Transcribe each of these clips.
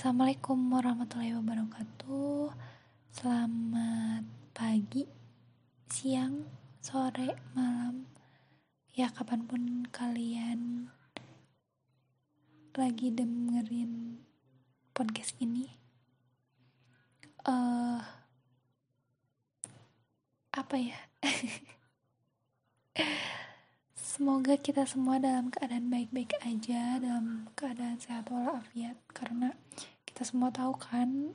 Assalamualaikum warahmatullahi wabarakatuh. Selamat pagi, siang, sore, malam. Ya kapan pun kalian lagi dengerin podcast ini uh, Apa ya? Semoga kita semua dalam keadaan baik-baik aja, dalam keadaan sehat walafiat, karena kita semua tahu kan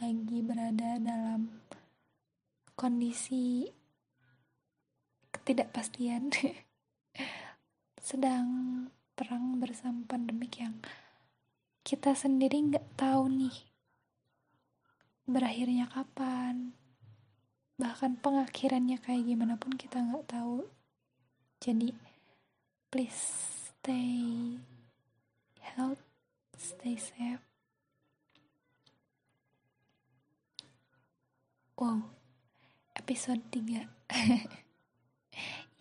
lagi berada dalam kondisi ketidakpastian. Sedang perang bersama pandemik yang kita sendiri nggak tahu nih berakhirnya kapan bahkan pengakhirannya kayak gimana pun kita nggak tahu. Jadi please stay health stay safe Wow, episode 3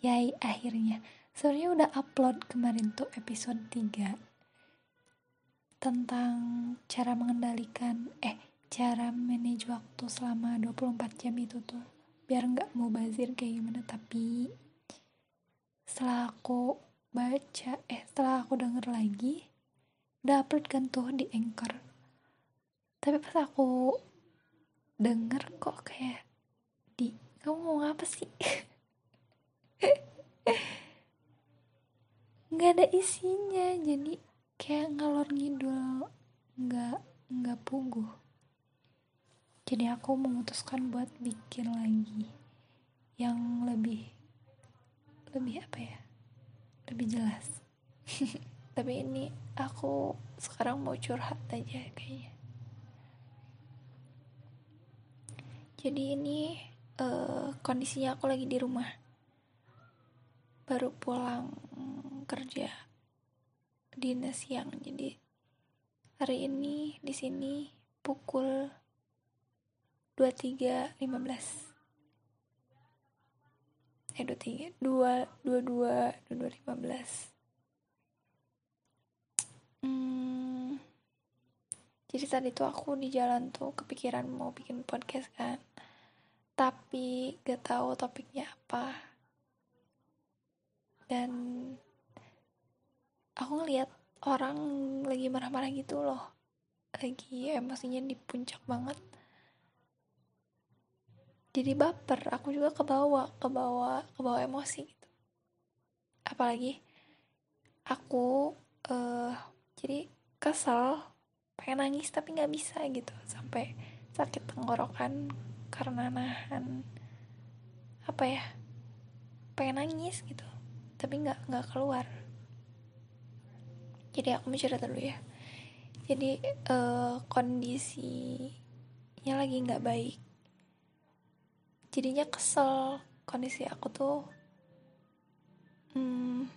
Yay, akhirnya. Sebenarnya udah upload kemarin tuh episode 3 Tentang cara mengendalikan Eh, cara manage waktu selama 24 jam itu tuh. Biar nggak mau bazir kayak gimana Tapi setelah aku baca Eh, setelah aku denger lagi Udah upload kan tuh di Anchor. Tapi pas aku denger kok kayak di kamu mau apa sih? Nggak ada isinya jadi kayak ngalor ngidul nggak nggak puguh jadi aku memutuskan buat bikin lagi yang lebih lebih apa ya lebih jelas. Tapi ini aku sekarang mau curhat aja kayaknya jadi ini uh, kondisinya aku lagi di rumah. Baru pulang kerja dinas siang. Jadi hari ini di sini pukul 23.15 eh 23 2 22 22 15 hmm, jadi tadi tuh aku di jalan tuh kepikiran mau bikin podcast kan. Tapi gak tahu topiknya apa. Dan aku ngeliat orang lagi marah-marah gitu loh. Lagi emosinya di puncak banget. Jadi baper. Aku juga kebawa kebawa kebawa emosi gitu. Apalagi aku uh, jadi kesel pengen nangis tapi nggak bisa gitu. Sampai sakit tenggorokan karena nahan apa ya pengen nangis gitu. Tapi nggak nggak keluar. Jadi aku mau cerita dulu ya. Jadi uh, kondisinya lagi nggak baik. Jadinya kesel kondisi aku tuh hmm,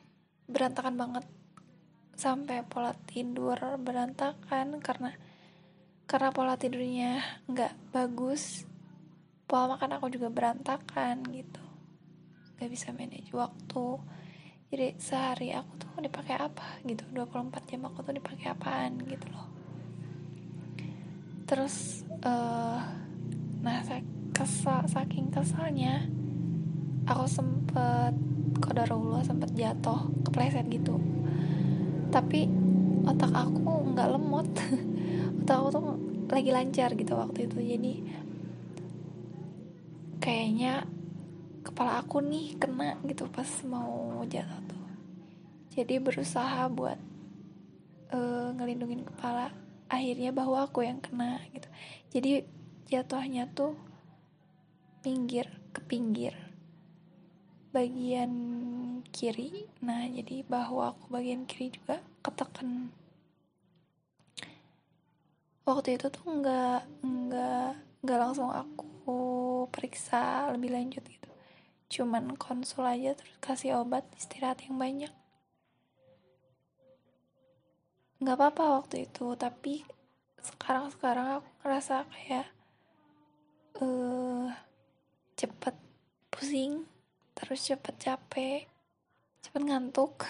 berantakan banget sampai pola tidur berantakan karena karena pola tidurnya nggak bagus pola makan aku juga berantakan gitu. Gak bisa manage waktu. Jadi sehari aku tuh dipakai apa gitu? 24 jam aku tuh dipakai apaan gitu loh. Terus uh, nah kesal saking kesalnya aku sempet kodarullah sempet jatuh kepleset gitu tapi otak aku nggak lemot. Otak aku tuh lagi lancar gitu waktu itu. Jadi kayaknya kepala aku nih kena gitu pas mau jatuh tuh. Jadi berusaha buat uh, ngelindungin kepala. Akhirnya bahwa aku yang kena gitu. Jadi jatuhnya tuh pinggir ke pinggir. Bagian kiri. Nah jadi bahwa aku bagian kiri juga ketekan waktu itu tuh nggak nggak nggak langsung aku periksa lebih lanjut gitu. Cuman konsul aja terus kasih obat istirahat yang banyak. Nggak apa-apa waktu itu tapi sekarang sekarang aku ngerasa kayak uh, cepet pusing terus cepet capek cepet ngantuk.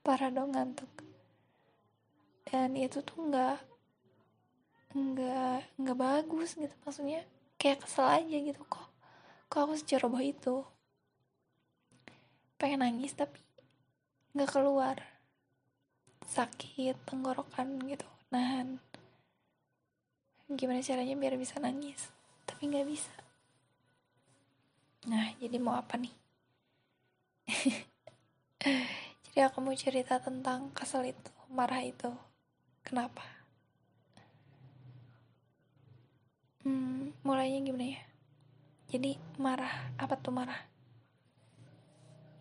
Parah dong ngantuk. Dan itu tuh nggak nggak nggak bagus gitu. Maksudnya kayak kesel aja gitu kok. Kok aku seceroboh itu? Pengen nangis tapi nggak keluar. Sakit tenggorokan gitu nahan. Gimana caranya biar bisa nangis? Tapi nggak bisa. Nah jadi mau apa nih jadi aku mau cerita tentang kesel itu marah itu. Kenapa? Hmm, mulainya gimana ya? Jadi marah apa tuh marah?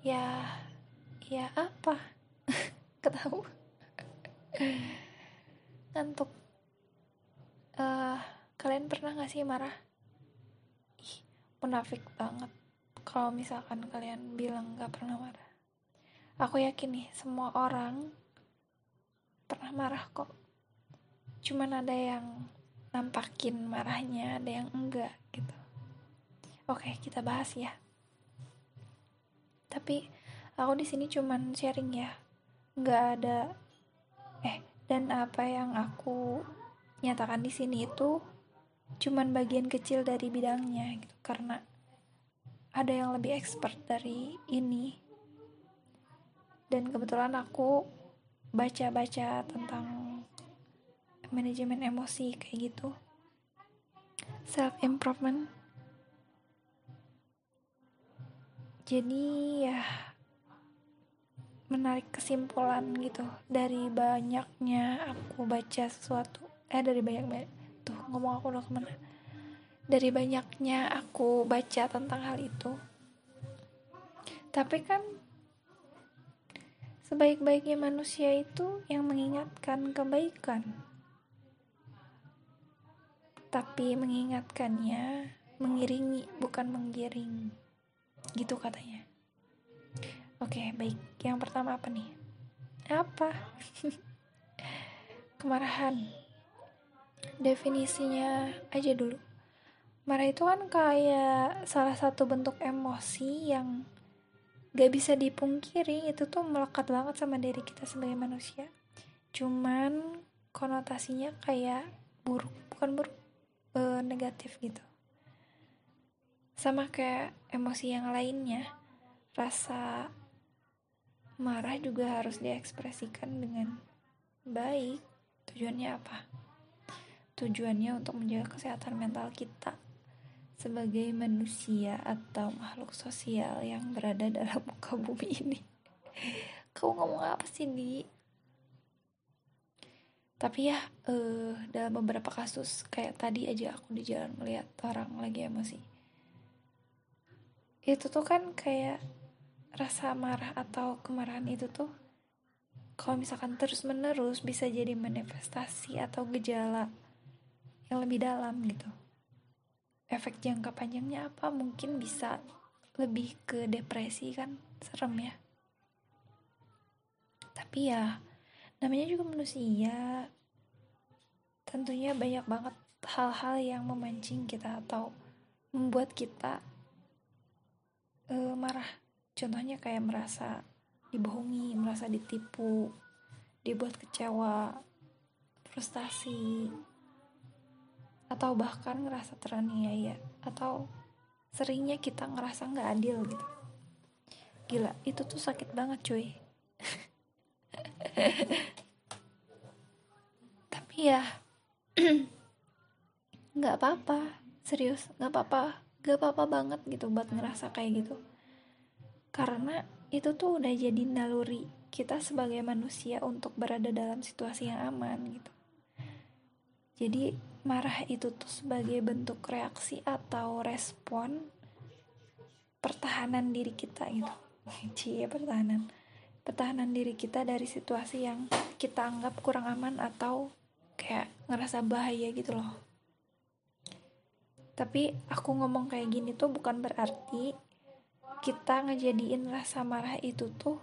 Ya ya apa? Ketahu ngantuk. Uh, kalian pernah gak sih marah? Ih munafik banget kalau misalkan kalian bilang gak pernah marah aku yakin nih semua orang pernah marah kok cuman ada yang nampakin marahnya ada yang enggak gitu Oke, kita bahas ya. Tapi aku di sini cuman sharing ya. Nggak ada eh dan apa yang aku nyatakan di sini itu cuman bagian kecil dari bidangnya gitu karena ada yang lebih expert dari ini. Dan kebetulan aku baca-baca tentang manajemen emosi kayak gitu. Self improvement jadi ya menarik kesimpulan gitu dari banyaknya aku baca sesuatu eh dari banyak banyak tuh ngomong aku udah ke mana dari banyaknya aku baca tentang hal itu. Tapi kan sebaik-baiknya manusia itu yang mengingatkan kebaikan. Tapi mengingatkannya mengiringi bukan menggiring. Gitu katanya. Oke baik. Yang pertama apa nih? Apa? Kemarahan. Definisinya aja dulu marah itu kan kayak salah satu bentuk emosi yang gak bisa dipungkiri. Itu tuh melekat banget sama diri kita sebagai manusia. Cuman konotasinya kayak buruk bukan buruk e, negatif gitu. Sama kayak emosi yang lainnya. Rasa marah juga harus diekspresikan dengan baik. Tujuannya apa? Tujuannya untuk menjaga kesehatan mental kita sebagai manusia atau makhluk sosial yang berada dalam muka bumi ini. Kau ngomong apa sih di? Tapi ya uh, dalam beberapa kasus kayak tadi aja aku di jalan melihat orang lagi emosi itu tuh kan kayak rasa marah atau kemarahan itu tuh kalau misalkan terus menerus bisa jadi manifestasi atau gejala yang lebih dalam gitu efek jangka panjangnya apa? Mungkin bisa lebih ke depresi kan? Serem ya. Tapi ya namanya juga manusia. Tentunya banyak banget hal-hal yang memancing kita atau membuat kita uh, marah. Contohnya kayak merasa dibohongi merasa ditipu dibuat kecewa frustasi atau bahkan ngerasa teraniaya atau seringnya kita ngerasa nggak adil gitu. Gila itu tuh sakit banget cuy. Tapi ya nggak apa-apa. Serius nggak apa-apa. Gak apa-apa banget gitu buat ngerasa kayak gitu. Karena itu tuh udah jadi naluri kita sebagai manusia untuk berada dalam situasi yang aman gitu. Jadi marah itu tuh sebagai bentuk reaksi atau respon pertahanan diri kita gitu. Cie pertahanan. Pertahanan diri kita dari situasi yang kita anggap kurang aman atau kayak ngerasa bahaya gitu loh. Tapi aku ngomong kayak gini tuh bukan berarti kita ngejadiin rasa marah itu tuh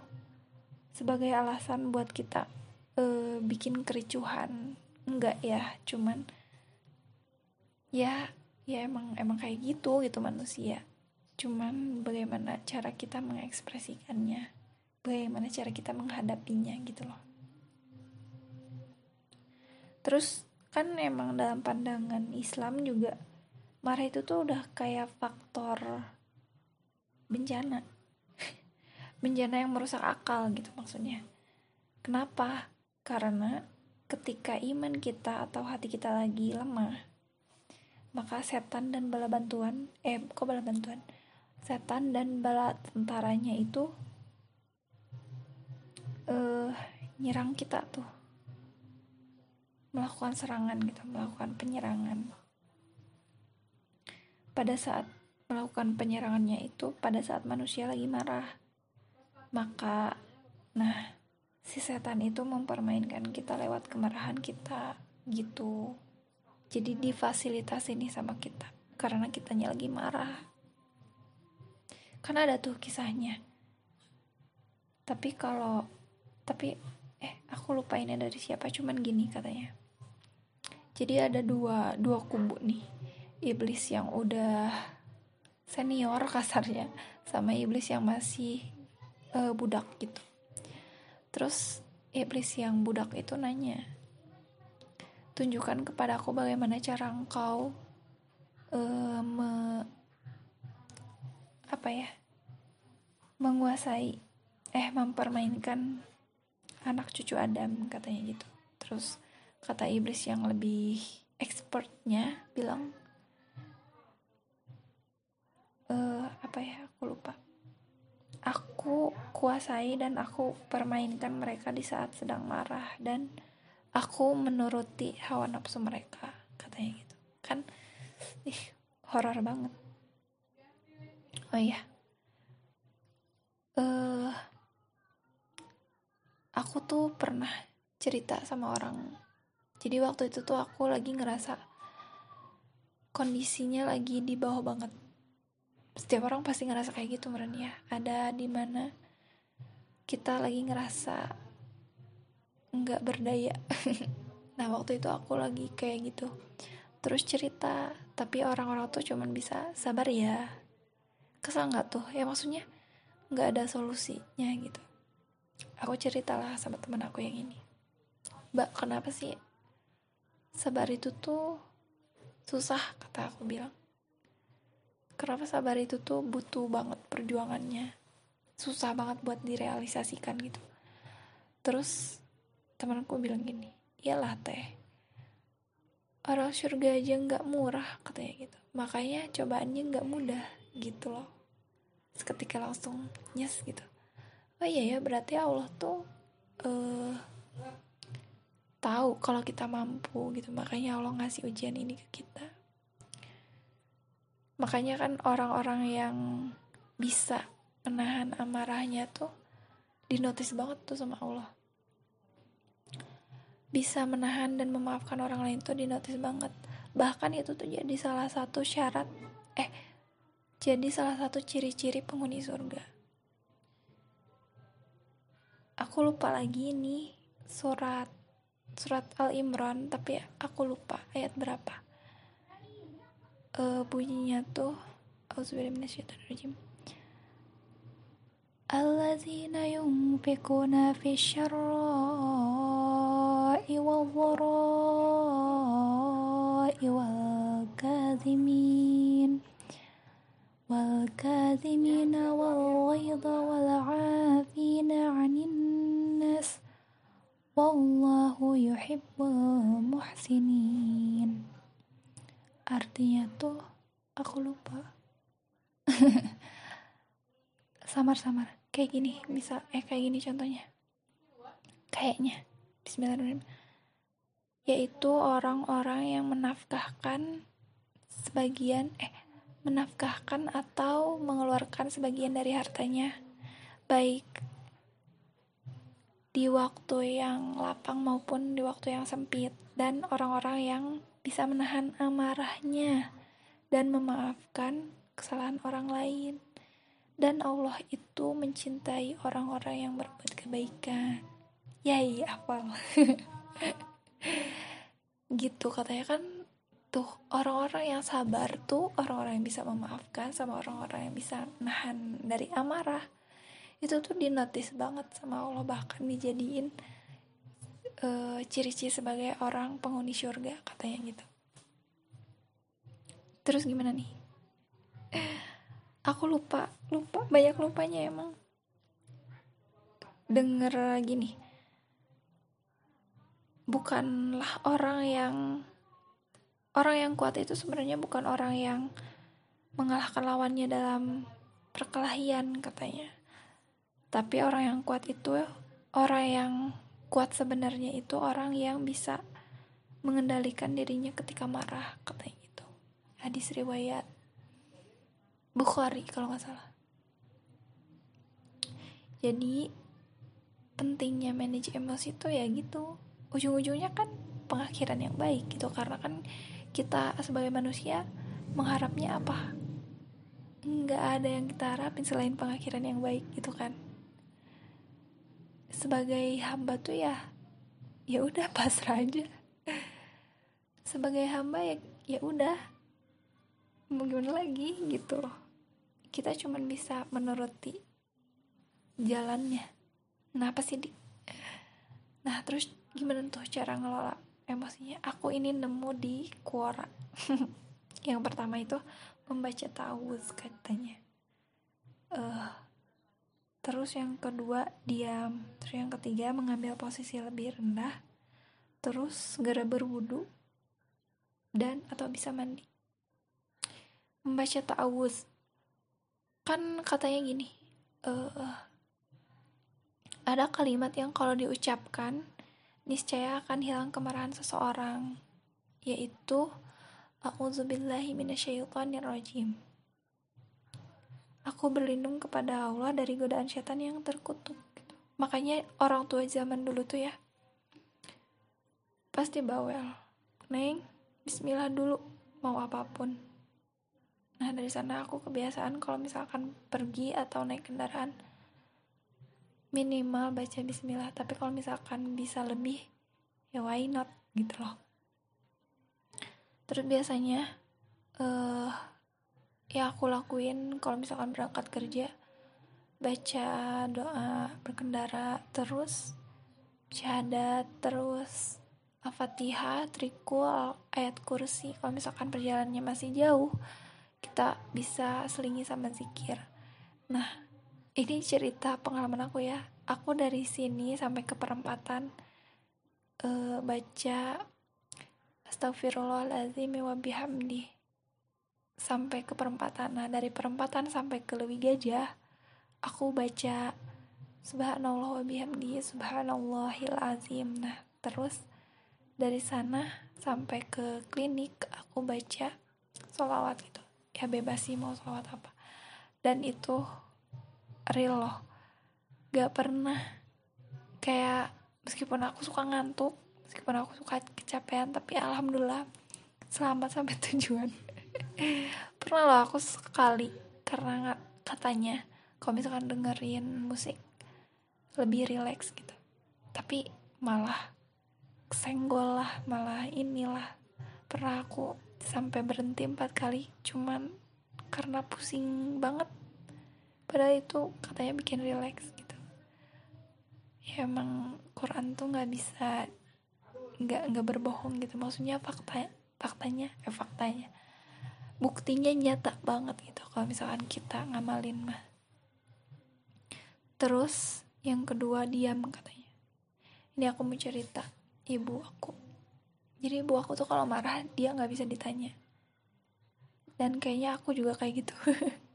sebagai alasan buat kita uh, bikin kericuhan. Enggak ya cuman ya ya emang emang kayak gitu gitu manusia. Cuman bagaimana cara kita mengekspresikannya? Bagaimana cara kita menghadapinya gitu loh. Terus kan emang dalam pandangan Islam juga marah itu tuh udah kayak faktor bencana. Bencana yang merusak akal gitu maksudnya. Kenapa? Karena ketika iman kita atau hati kita lagi lemah maka setan dan bala bantuan eh kok bala bantuan? Setan dan bala tentaranya itu uh, nyerang kita tuh. Melakukan serangan gitu melakukan penyerangan. Pada saat melakukan penyerangannya itu pada saat manusia lagi marah maka nah si setan itu mempermainkan kita lewat kemarahan kita gitu jadi difasilitasi nih sama kita karena kitanya lagi marah. Karena ada tuh kisahnya. Tapi kalau tapi eh aku lupa ini dari siapa cuman gini katanya. Jadi ada dua dua kubu nih. Iblis yang udah senior kasarnya sama iblis yang masih uh, budak gitu. Terus iblis yang budak itu nanya, tunjukkan kepada aku bagaimana cara engkau uh, me, apa ya menguasai eh mempermainkan anak cucu Adam katanya gitu. Terus kata iblis yang lebih expertnya bilang uh, apa ya aku lupa aku kuasai dan aku permainkan mereka di saat sedang marah dan aku menuruti hawa nafsu mereka katanya gitu. Kan ih horor banget. Oh iya. Uh, aku tuh pernah cerita sama orang. Jadi waktu itu tuh aku lagi ngerasa kondisinya lagi di bawah banget. Setiap orang pasti ngerasa kayak gitu meren ya. Ada di mana kita lagi ngerasa nggak berdaya. Nah waktu itu aku lagi kayak gitu. Terus cerita tapi orang-orang tuh cuman bisa sabar ya kesal nggak tuh? Ya maksudnya nggak ada solusinya gitu. Aku ceritalah sama teman aku yang ini. Mbak kenapa sih sabar itu tuh susah? kata aku bilang. Kenapa sabar itu tuh butuh banget perjuangannya? Susah banget buat direalisasikan gitu. Terus temanku bilang gini iyalah teh. Orang surga aja nggak murah katanya gitu. Makanya cobaannya nggak mudah gitu loh. Seketika langsung nyes gitu. Oh iya ya berarti Allah tuh uh, tahu kalau kita mampu gitu. Makanya Allah ngasih ujian ini ke kita. Makanya kan orang-orang yang bisa menahan amarahnya tuh dinotis banget tuh sama Allah bisa menahan dan memaafkan orang lain tuh dinotis banget. Bahkan itu tuh jadi salah satu syarat eh jadi salah satu ciri-ciri penghuni surga. Aku lupa lagi nih surat surat Al Imran tapi aku lupa ayat berapa. Uh, bunyinya tuh Auzubillahiminasyaitonirrajim. Alladzina yunfikuna fi syarra'i kazimina wal ghaidha wal 'afina 'anil nas wallahu yuhibbul muhsinin artinya tuh aku lupa. Samar-samar. Kayak gini bisa eh kayak gini contohnya. Kayaknya. Bismillahirrahmanirrahim yaitu orang-orang yang menafkahkan sebagian eh menafkahkan atau mengeluarkan sebagian dari hartanya baik di waktu yang lapang maupun di waktu yang sempit dan orang-orang yang bisa menahan amarahnya dan memaafkan kesalahan orang lain. Dan Allah itu mencintai orang-orang yang berbuat kebaikan. Yai, hafal. gitu katanya kan tuh orang-orang yang sabar tuh orang-orang yang bisa memaafkan sama orang-orang yang bisa nahan dari amarah. Itu tuh dinotis banget sama Allah bahkan dijadiin uh, ciri-ciri sebagai orang penghuni surga katanya gitu. Terus gimana nih? Aku lupa lupa banyak lupanya emang. Denger lagi nih bukanlah orang yang orang yang kuat itu sebenarnya bukan orang yang mengalahkan lawannya dalam perkelahian katanya. Tapi orang yang kuat itu orang yang kuat sebenarnya itu orang yang bisa mengendalikan dirinya ketika marah katanya itu hadis riwayat Bukhari kalau nggak salah. Jadi pentingnya manage emosi itu ya gitu ujung-ujungnya kan pengakhiran yang baik gitu. Karena kan kita sebagai manusia mengharapnya apa? Nggak ada yang kita harapin selain pengakhiran yang baik gitu kan. Sebagai hamba tuh ya ya udah pasrah aja. Sebagai hamba ya ya udah. Mau lagi gitu. Kita cuman bisa menuruti jalannya. Kenapa sih di nah terus gimana tuh cara ngelola emosinya? Aku ini nemu di Quora. Yang pertama itu membaca tawuz katanya. Uh, terus yang kedua diam. Terus yang ketiga mengambil posisi lebih rendah. Terus segera berwudu dan atau bisa mandi. Membaca ta'awuz kan katanya gini uh, ada kalimat yang kalau diucapkan niscaya akan hilang kemarahan seseorang yaitu A'udzubillahi minasyaitonirrajim Aku berlindung kepada Allah dari godaan setan yang terkutuk. Makanya orang tua zaman dulu tuh ya Pasti bawel. Neng, bismillah dulu Mau apa pun. Nah dari sana aku kebiasaan kalau misalkan pergi atau naik kendaraan minimal baca bismillah tapi kalau misalkan bisa lebih ya why not gitu loh. Terus biasanya uh, ya aku lakuin kalau misalkan berangkat kerja baca doa berkendara terus syahadat terus al-fatihah trikul ayat kursi. Kalau misalkan perjalanannya masih jauh kita bisa selingi sama zikir. Nah ini cerita pengalaman aku ya. Aku dari sini sampai ke perempatan uh, baca Astagfirullahaladzim wa bihamdi sampai ke perempatan. Nah dari perempatan sampai ke Lewi Gajah aku baca Subhanallah wa bihamdi Subhanallahil azim. Nah terus dari sana sampai ke klinik aku baca sholawat gitu. Ya bebas sih mau sholawat apa. Dan itu real loh. Gak pernah. Kayak meskipun aku suka ngantuk meskipun aku suka kecapean tapi alhamdulillah selamat sampai tujuan. Pernah loh aku sekali karena katanya kalau misalkan dengerin musik lebih rileks gitu. Tapi malah senggol lah malah inilah. Pernah aku sampai berhenti empat kali cuman karena pusing banget padahal itu katanya bikin relax gitu. Ya emang Quran tuh nggak bisa nggak nggak berbohong gitu. Maksudnya fakta faktanya eh faktanya. Buktinya nyata banget gitu kalau misalkan kita ngamalin mah. Terus yang kedua diam katanya. Ini aku mau cerita ibu aku. Jadi ibu aku tuh kalau marah dia nggak bisa ditanya. Dan kayaknya aku juga kayak gitu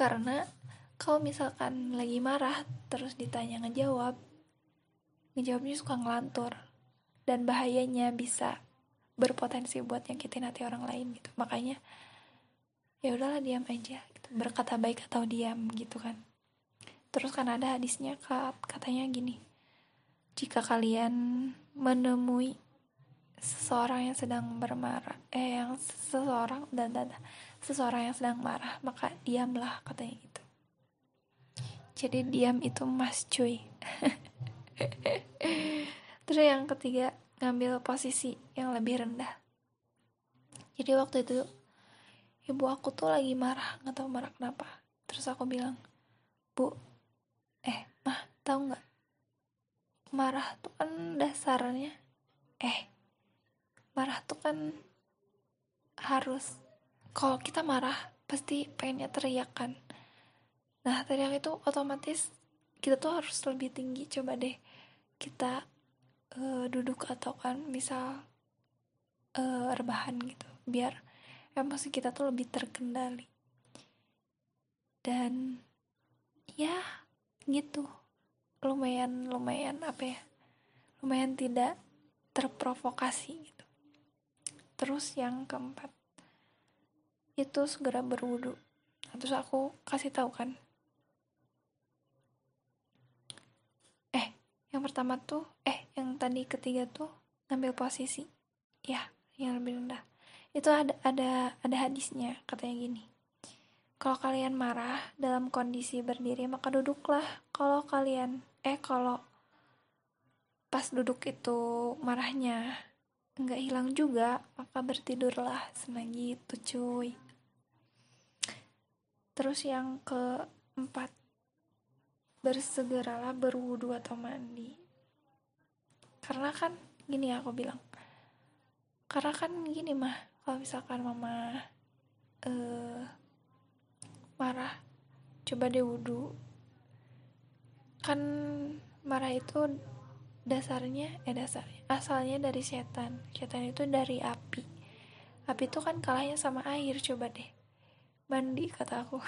karena kalau misalkan lagi marah terus ditanya ngejawab ngejawabnya suka ngelantur. Dan bahayanya bisa berpotensi buat nyakitin hati orang lain gitu. Makanya ya udahlah diam aja gitu. berkata baik atau diam gitu kan. Terus kan ada hadisnya katanya gini jika kalian menemui seseorang yang sedang bermarah eh yang seseorang dan dan seseorang yang sedang marah, maka diamlah katanya gitu. Jadi diam itu mas cuy. Terus yang ketiga, ngambil posisi yang lebih rendah. Jadi waktu itu ibu aku tuh lagi marah, nggak tahu marah kenapa. Terus aku bilang, bu, eh mah tahu nggak? marah tuh kan dasarnya eh marah tuh kan harus kalau kita marah pasti pengennya teriak kan. Nah teriak itu otomatis kita tuh harus lebih tinggi. Coba deh kita uh, duduk atau kan misal uh, rebahan gitu biar emosi kita tuh lebih terkendali. Dan ya gitu. Lumayan lumayan apa ya lumayan tidak terprovokasi gitu. Terus yang keempat itu segera berwudu. Terus aku kasih tahu kan. Eh yang pertama tuh eh yang tadi ketiga tuh ngambil posisi. Ya yang lebih rendah. Itu ada ada ada hadisnya katanya gini. Kalau kalian marah dalam kondisi berdiri maka duduklah. Kalau kalian eh kalau pas duduk itu marahnya nggak hilang juga maka bertidurlah senang gitu cuy terus yang keempat bersegeralah berwudu atau mandi. Karena kan gini ya aku bilang. Karena kan gini mah. Kalau misalkan mama uh, marah coba deh wudhu kan marah itu dasarnya eh dasarnya asalnya dari setan. Setan itu dari api. Api itu kan kalahnya sama air coba deh mandi kata aku.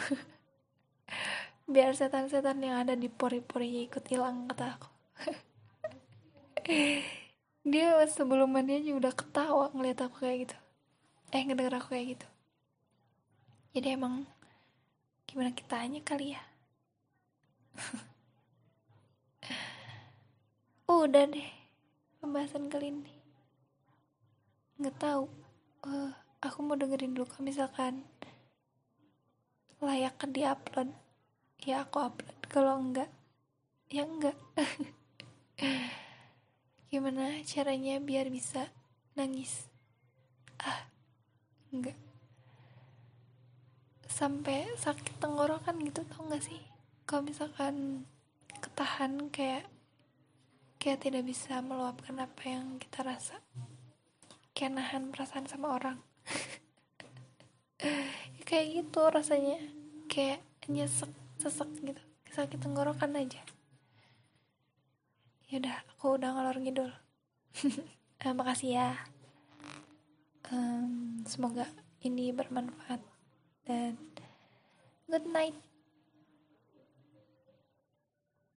Biar setan-setan yang ada di pori-pori ikut hilang kata aku. Dia sebelum mandi aja udah ketawa ngeliat aku kayak gitu. Eh ngedenger aku kayak gitu. Jadi emang gimana kitanya kali ya? Udah deh pembahasan kali ini. Nggak tahu. Uh, aku mau dengerin dulu kalau misalkan layak di upload. Ya aku upload. Kalau enggak ya enggak. Gimana caranya biar bisa nangis? Ah enggak. Sampai sakit tenggorokan gitu tau gak sih? Kalau misalkan ketahan kayak kayak tidak bisa meluapkan apa yang kita rasa. Kayak nahan perasaan sama orang kayak gitu rasanya. Kayak nyesek sesek gitu. Sakit tenggorokan aja. Ya udah aku udah ngalor ngidul. Uh, makasih ya. Um, semoga ini bermanfaat dan good night